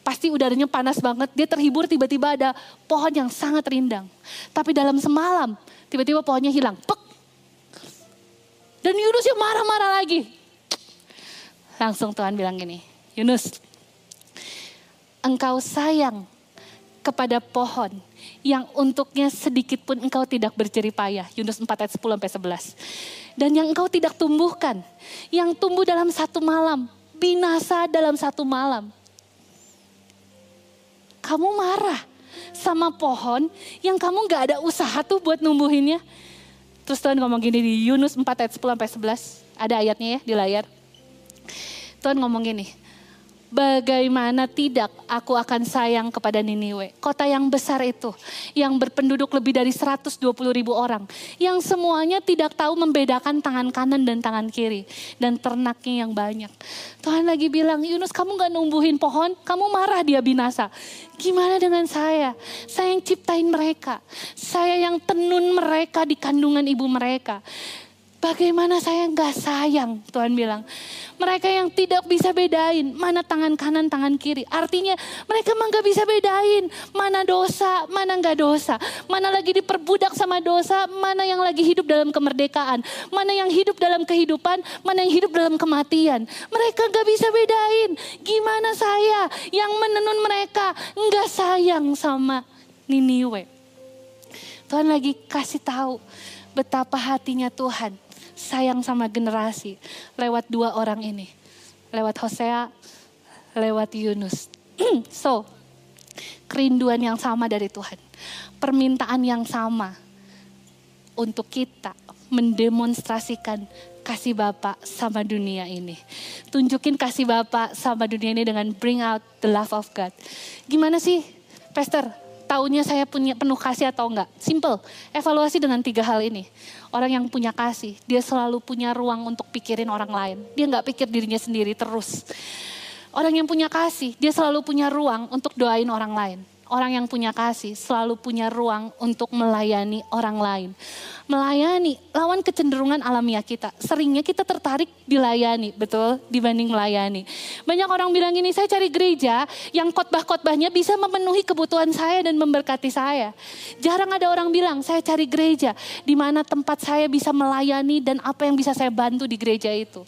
Pasti udaranya panas banget, dia terhibur tiba-tiba ada pohon yang sangat rindang. Tapi dalam semalam, tiba-tiba pohonnya hilang. Pek. Dan Yunus yang marah-marah lagi. Langsung Tuhan bilang gini, Yunus, engkau sayang kepada pohon yang untuknya sedikit pun engkau tidak berjerih payah. Yunus 4 ayat 10 sampai 11. Dan yang engkau tidak tumbuhkan, yang tumbuh dalam satu malam, binasa dalam satu malam kamu marah sama pohon yang kamu gak ada usaha tuh buat numbuhinnya. Terus Tuhan ngomong gini di Yunus 4 ayat 10 sampai 11. Ada ayatnya ya di layar. Tuhan ngomong gini, Bagaimana tidak aku akan sayang kepada Niniwe. Kota yang besar itu. Yang berpenduduk lebih dari 120 ribu orang. Yang semuanya tidak tahu membedakan tangan kanan dan tangan kiri. Dan ternaknya yang banyak. Tuhan lagi bilang, Yunus kamu gak numbuhin pohon, kamu marah dia binasa. Gimana dengan saya? Saya yang ciptain mereka. Saya yang tenun mereka di kandungan ibu mereka. Bagaimana saya nggak sayang, Tuhan bilang. Mereka yang tidak bisa bedain mana tangan kanan, tangan kiri. Artinya mereka mah nggak bisa bedain mana dosa, mana nggak dosa. Mana lagi diperbudak sama dosa, mana yang lagi hidup dalam kemerdekaan. Mana yang hidup dalam kehidupan, mana yang hidup dalam kematian. Mereka nggak bisa bedain. Gimana saya yang menenun mereka nggak sayang sama Niniwe. Tuhan lagi kasih tahu betapa hatinya Tuhan sayang sama generasi lewat dua orang ini. Lewat Hosea, lewat Yunus. so, kerinduan yang sama dari Tuhan. Permintaan yang sama untuk kita mendemonstrasikan kasih Bapak sama dunia ini. Tunjukin kasih Bapak sama dunia ini dengan bring out the love of God. Gimana sih, Pastor? Taunya saya punya penuh kasih atau enggak? Simple, evaluasi dengan tiga hal ini. Orang yang punya kasih, dia selalu punya ruang untuk pikirin orang lain. Dia nggak pikir dirinya sendiri terus. Orang yang punya kasih, dia selalu punya ruang untuk doain orang lain. Orang yang punya kasih selalu punya ruang untuk melayani orang lain. Melayani, lawan kecenderungan alamiah kita. Seringnya kita tertarik dilayani, betul? Dibanding melayani. Banyak orang bilang ini, saya cari gereja yang khotbah-khotbahnya bisa memenuhi kebutuhan saya dan memberkati saya. Jarang ada orang bilang, saya cari gereja di mana tempat saya bisa melayani dan apa yang bisa saya bantu di gereja itu.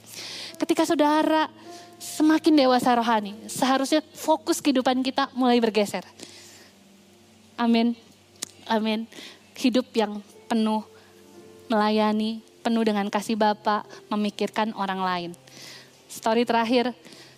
Ketika saudara semakin dewasa rohani, seharusnya fokus kehidupan kita mulai bergeser Amin. Amin. Hidup yang penuh melayani, penuh dengan kasih Bapa, memikirkan orang lain. Story terakhir,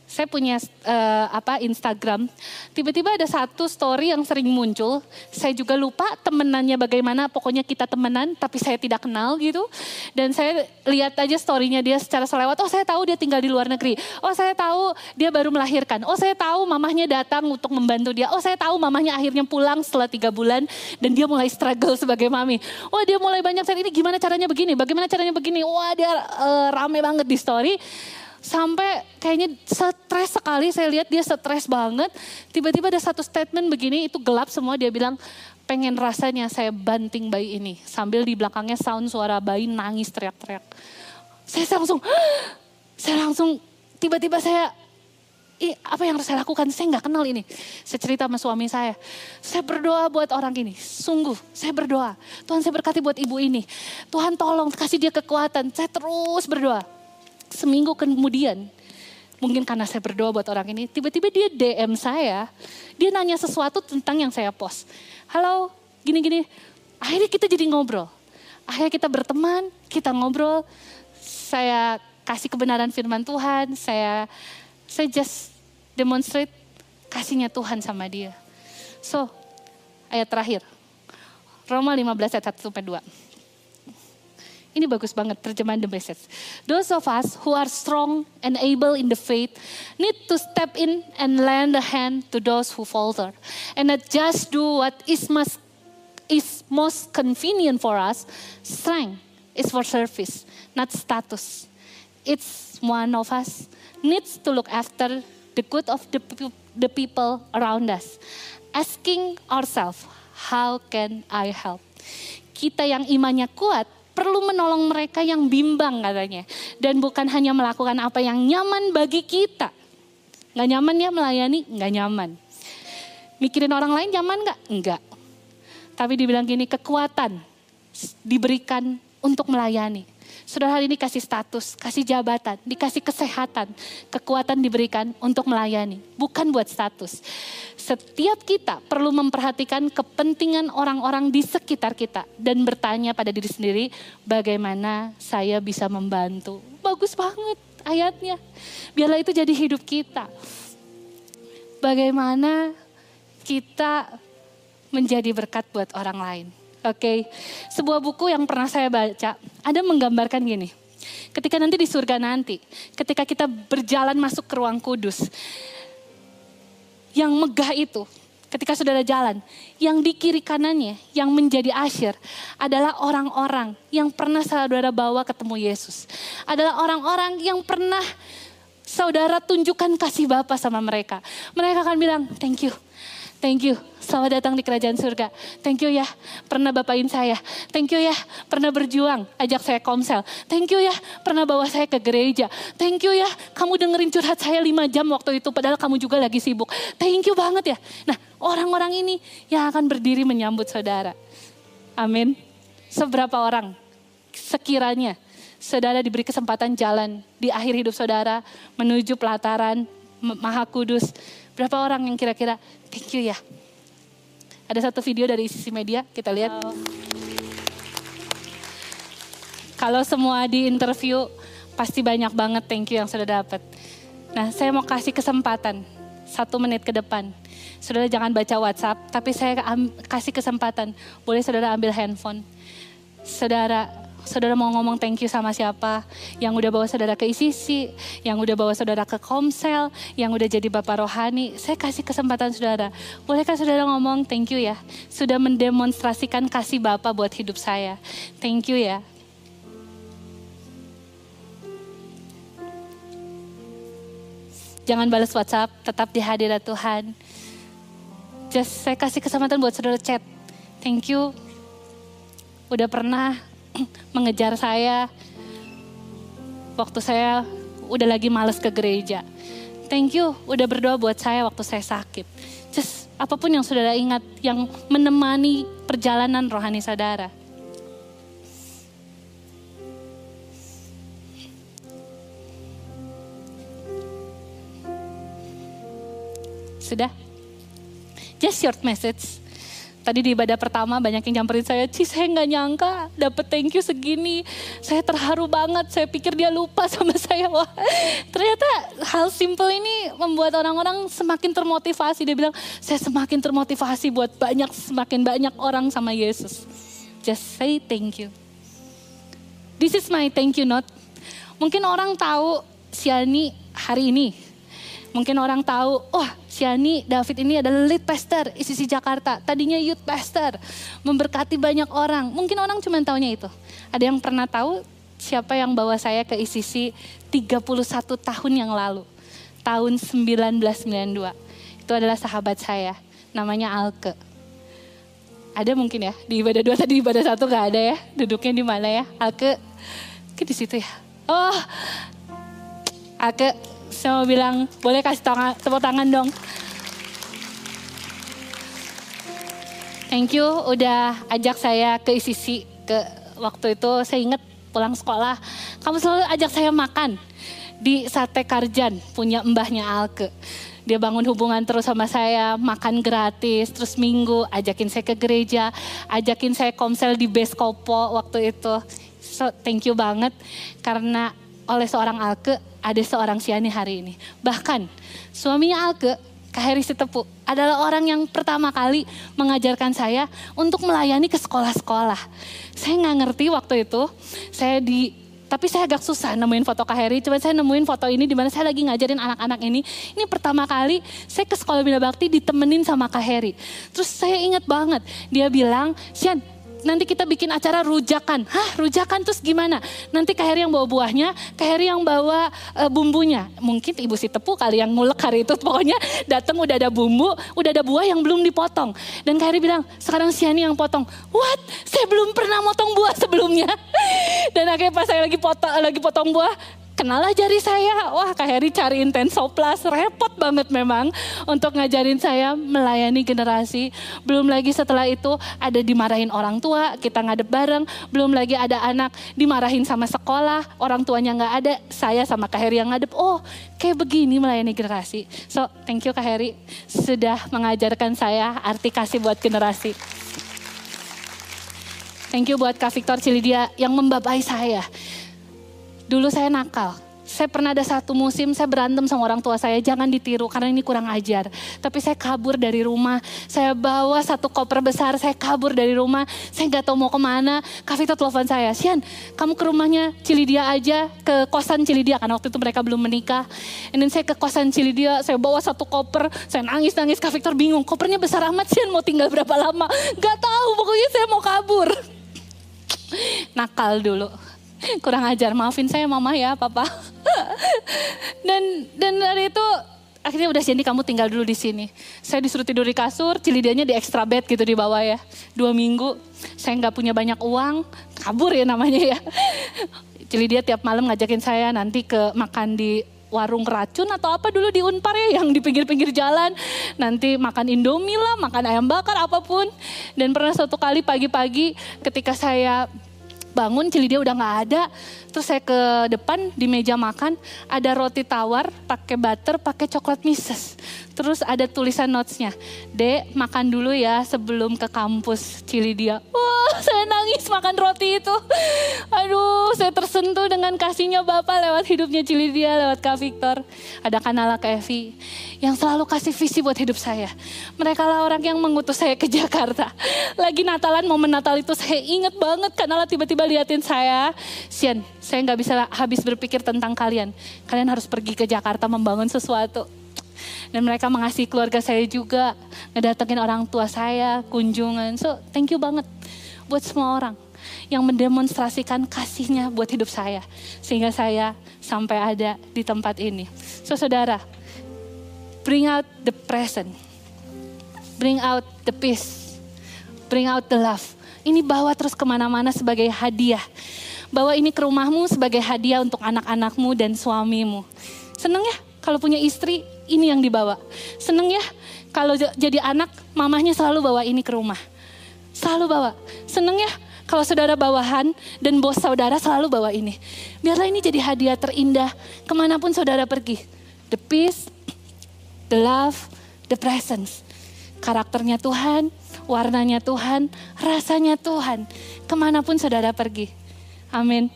saya punya uh, apa Instagram. Tiba-tiba ada satu story yang sering muncul. Saya juga lupa temenannya bagaimana. Pokoknya kita temenan, tapi saya tidak kenal gitu. Dan saya lihat aja storynya dia secara selewat. Oh saya tahu dia tinggal di luar negeri. Oh saya tahu dia baru melahirkan. Oh saya tahu mamahnya datang untuk membantu dia. Oh saya tahu mamahnya akhirnya pulang setelah tiga bulan dan dia mulai struggle sebagai mami. Oh dia mulai banyak saya ini gimana caranya begini, bagaimana caranya begini. Wah dia uh, rame banget di story sampai kayaknya stres sekali saya lihat dia stres banget tiba-tiba ada satu statement begini itu gelap semua dia bilang pengen rasanya saya banting bayi ini sambil di belakangnya sound suara bayi nangis teriak-teriak saya langsung saya langsung tiba-tiba saya Ih, apa yang harus saya lakukan? Saya nggak kenal ini. Saya cerita sama suami saya. Saya berdoa buat orang ini. Sungguh, saya berdoa. Tuhan saya berkati buat ibu ini. Tuhan tolong kasih dia kekuatan. Saya terus berdoa. Seminggu kemudian, mungkin karena saya berdoa buat orang ini, tiba-tiba dia DM saya. Dia nanya sesuatu tentang yang saya post. Halo, gini-gini. Akhirnya kita jadi ngobrol. Akhirnya kita berteman, kita ngobrol. Saya kasih kebenaran firman Tuhan, saya saya just demonstrate kasihnya Tuhan sama dia. So, ayat terakhir. Roma 15 ayat 1 sampai 2. Ini bagus banget terjemahan the message. Those of us who are strong and able in the faith need to step in and lend a hand to those who falter. And not just do what is most, is most convenient for us. Strength is for service, not status. It's one of us needs to look after the good of the, the people around us. Asking ourselves, how can I help? Kita yang imannya kuat perlu menolong mereka yang bimbang katanya. Dan bukan hanya melakukan apa yang nyaman bagi kita. Gak nyaman ya melayani? Gak nyaman. Mikirin orang lain nyaman gak? Enggak. Tapi dibilang gini, kekuatan diberikan untuk melayani. Saudara hari ini kasih status, kasih jabatan, dikasih kesehatan, kekuatan diberikan untuk melayani, bukan buat status. Setiap kita perlu memperhatikan kepentingan orang-orang di sekitar kita dan bertanya pada diri sendiri, bagaimana saya bisa membantu. Bagus banget ayatnya. Biarlah itu jadi hidup kita. Bagaimana kita menjadi berkat buat orang lain. Oke, okay. sebuah buku yang pernah saya baca, ada menggambarkan gini. Ketika nanti di surga nanti, ketika kita berjalan masuk ke ruang kudus, yang megah itu, ketika saudara jalan, yang di kiri kanannya, yang menjadi asyir, adalah orang-orang yang pernah saudara bawa ketemu Yesus. Adalah orang-orang yang pernah saudara tunjukkan kasih Bapa sama mereka. Mereka akan bilang, thank you, Thank you, selamat datang di kerajaan surga. Thank you ya, pernah bapain saya. Thank you ya, pernah berjuang, ajak saya komsel. Thank you ya, pernah bawa saya ke gereja. Thank you ya, kamu dengerin curhat saya lima jam waktu itu, padahal kamu juga lagi sibuk. Thank you banget ya. Nah, orang-orang ini yang akan berdiri menyambut saudara. Amin. Seberapa orang sekiranya saudara diberi kesempatan jalan di akhir hidup saudara menuju pelataran Maha Kudus Berapa orang yang kira-kira thank you ya. Ada satu video dari sisi media, kita lihat. Oh. Kalau semua di interview, pasti banyak banget thank you yang sudah dapat. Nah, saya mau kasih kesempatan satu menit ke depan. Saudara jangan baca WhatsApp, tapi saya kasih kesempatan. Boleh saudara ambil handphone. Saudara saudara mau ngomong thank you sama siapa, yang udah bawa saudara ke ICC, yang udah bawa saudara ke Komsel, yang udah jadi Bapak Rohani, saya kasih kesempatan saudara. Bolehkah saudara ngomong thank you ya, sudah mendemonstrasikan kasih Bapak buat hidup saya. Thank you ya. Jangan balas WhatsApp, tetap di hadirat Tuhan. Just saya kasih kesempatan buat saudara chat. Thank you. Udah pernah mengejar saya waktu saya udah lagi males ke gereja. Thank you udah berdoa buat saya waktu saya sakit. Just apa pun yang saudara ingat yang menemani perjalanan rohani saudara. Sudah? Just short message Tadi di ibadah pertama banyak yang nyamperin saya, Ci saya nggak nyangka dapet thank you segini. Saya terharu banget, saya pikir dia lupa sama saya. Wah, ternyata hal simple ini membuat orang-orang semakin termotivasi. Dia bilang, saya semakin termotivasi buat banyak, semakin banyak orang sama Yesus. Just say thank you. This is my thank you note. Mungkin orang tahu Siani hari ini. Mungkin orang tahu, wah Siani David ini adalah lead pastor ICC Jakarta. Tadinya youth pastor, memberkati banyak orang. Mungkin orang cuma taunya itu. Ada yang pernah tahu siapa yang bawa saya ke ICC 31 tahun yang lalu. Tahun 1992. Itu adalah sahabat saya, namanya Alke. Ada mungkin ya, di ibadah dua tadi ibadah satu gak ada ya, duduknya di mana ya? Alke, ke di situ ya. Oh, Alke, Saya mau bilang, boleh kasih tangan, tepuk tangan dong. Thank you udah ajak saya ke ICC ke waktu itu saya ingat pulang sekolah kamu selalu ajak saya makan di sate Karjan punya mbahnya Alke. Dia bangun hubungan terus sama saya, makan gratis, terus minggu ajakin saya ke gereja, ajakin saya komsel di base Kopo waktu itu. So thank you banget karena oleh seorang Alke ada seorang Siani hari ini. Bahkan suaminya Alke, Kak Heri Sitepu, adalah orang yang pertama kali mengajarkan saya untuk melayani ke sekolah-sekolah. Saya nggak ngerti waktu itu, saya di tapi saya agak susah nemuin foto Kak Heri. Cuma saya nemuin foto ini di mana saya lagi ngajarin anak-anak ini. Ini pertama kali saya ke sekolah Bina Bakti ditemenin sama Kak Heri. Terus saya ingat banget, dia bilang, Sian nanti kita bikin acara rujakan. Hah rujakan terus gimana? Nanti Kak Heri yang bawa buahnya, Kak Heri yang bawa uh, bumbunya. Mungkin ibu si tepu kali yang ngulek hari itu. Pokoknya datang udah ada bumbu, udah ada buah yang belum dipotong. Dan Kak Heri bilang, sekarang Siani yang potong. What? Saya belum pernah motong buah sebelumnya. Dan akhirnya pas saya lagi potong, lagi potong buah, kenalah jari saya. Wah Kak Heri cari Intensoplas, repot banget memang untuk ngajarin saya melayani generasi. Belum lagi setelah itu ada dimarahin orang tua, kita ngadep bareng. Belum lagi ada anak dimarahin sama sekolah, orang tuanya nggak ada, saya sama Kak Heri yang ngadep. Oh kayak begini melayani generasi. So thank you Kak Heri sudah mengajarkan saya arti kasih buat generasi. Thank you buat Kak Victor Cilidia yang membabai saya Dulu saya nakal. Saya pernah ada satu musim saya berantem sama orang tua saya, jangan ditiru karena ini kurang ajar. Tapi saya kabur dari rumah, saya bawa satu koper besar, saya kabur dari rumah, saya nggak tahu mau ke mana. Kak telepon saya, Sian, kamu ke rumahnya Cilidia aja, ke kosan Cilidia, karena waktu itu mereka belum menikah. Dan saya ke kosan Cilidia, saya bawa satu koper, saya nangis-nangis, Kak Victor bingung, kopernya besar amat Sian, mau tinggal berapa lama? Gak tahu, pokoknya saya mau kabur. Nakal dulu kurang ajar. Maafin saya mama ya papa. Dan dan dari itu akhirnya udah jadi kamu tinggal dulu di sini. Saya disuruh tidur di kasur cilidianya di extra bed gitu di bawah ya. Dua minggu saya nggak punya banyak uang kabur ya namanya ya. Cilidia tiap malam ngajakin saya nanti ke makan di warung racun atau apa dulu di Unpar ya yang di pinggir-pinggir jalan. Nanti makan Indomie lah, makan ayam bakar apa pun. Dan pernah suatu kali pagi-pagi ketika saya bangun dia udah nggak ada terus saya ke depan di meja makan ada roti tawar pakai butter pakai coklat mises. Terus ada tulisan notesnya dek makan dulu ya sebelum ke kampus cili dia. Wah saya nangis makan roti itu. Aduh saya tersentuh dengan kasihnya bapak lewat hidupnya cili dia lewat kak Victor. Ada kanala Kevi yang selalu kasih visi buat hidup saya. Mereka lah orang yang mengutus saya ke Jakarta. Lagi Natalan momen Natal itu saya inget banget kanala tiba-tiba liatin saya. Sian saya nggak bisa habis berpikir tentang kalian kalian harus pergi ke Jakarta membangun sesuatu dan mereka mengasihi keluarga saya juga, ngedatengin orang tua saya, kunjungan. So thank you banget buat semua orang yang mendemonstrasikan kasihnya buat hidup saya. Sehingga saya sampai ada di tempat ini. So saudara, bring out the present. Bring out the peace. Bring out the love. Ini bawa terus ke mana-mana sebagai hadiah. Bawa ini ke rumahmu sebagai hadiah untuk anak-anakmu dan suamimu. Seneng ya kalau punya istri ini yang dibawa. Seneng ya kalau jadi anak mamahnya selalu bawa ini ke rumah. Selalu bawa. Seneng ya kalau saudara bawahan dan bos saudara selalu bawa ini. Biarlah ini jadi hadiah terindah ke mana pun saudara pergi. The peace, the love, the presence. Karakternya Tuhan, warnanya Tuhan, rasanya Tuhan. Ke mana pun saudara pergi. Amin.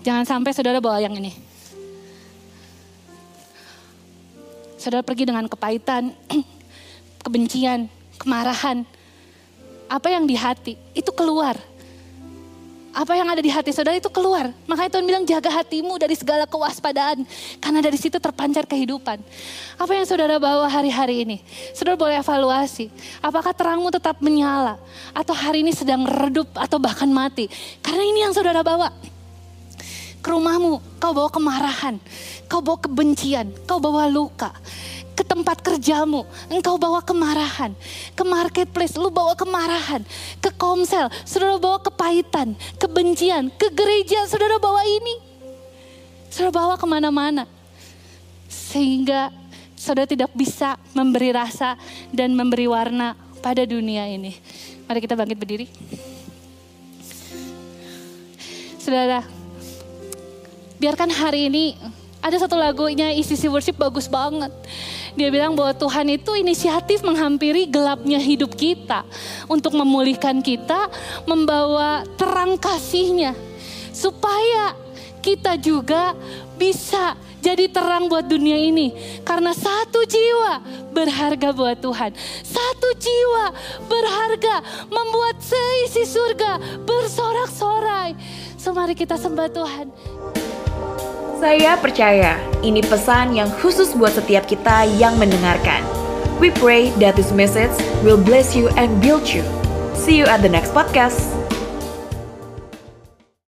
Jangan sampai saudara bawa yang ini. Saudara pergi dengan kepahitan, kebencian, kemarahan. Apa yang di hati itu keluar. Apa yang ada di hati saudara itu keluar. Makanya Tuhan bilang jaga hatimu dari segala kewaspadaan. Karena dari situ terpancar kehidupan. Apa yang saudara bawa hari-hari ini? Saudara boleh evaluasi. Apakah terangmu tetap menyala? Atau hari ini sedang redup atau bahkan mati? Karena ini yang saudara bawa ke rumahmu, kau bawa kemarahan, kau bawa kebencian, kau bawa luka. Ke tempat kerjamu, engkau bawa kemarahan. Ke marketplace, lu bawa kemarahan. Ke komsel, saudara bawa kepahitan, kebencian. Ke gereja, saudara bawa ini. Saudara bawa ke mana-mana. Sehingga saudara tidak bisa memberi rasa dan memberi warna pada dunia ini. Mari kita bangkit berdiri. Saudara, biarkan hari ini ada satu lagunya ICC Worship bagus banget. Dia bilang bahwa Tuhan itu inisiatif menghampiri gelapnya hidup kita. Untuk memulihkan kita, membawa terang kasihnya. Supaya kita juga bisa jadi terang buat dunia ini. Karena satu jiwa berharga buat Tuhan. Satu jiwa berharga membuat seisi surga bersorak-sorai. So mari kita sembah Tuhan. Saya percaya ini pesan yang khusus buat setiap kita yang mendengarkan. We pray that this message will bless you and build you. See you at the next podcast.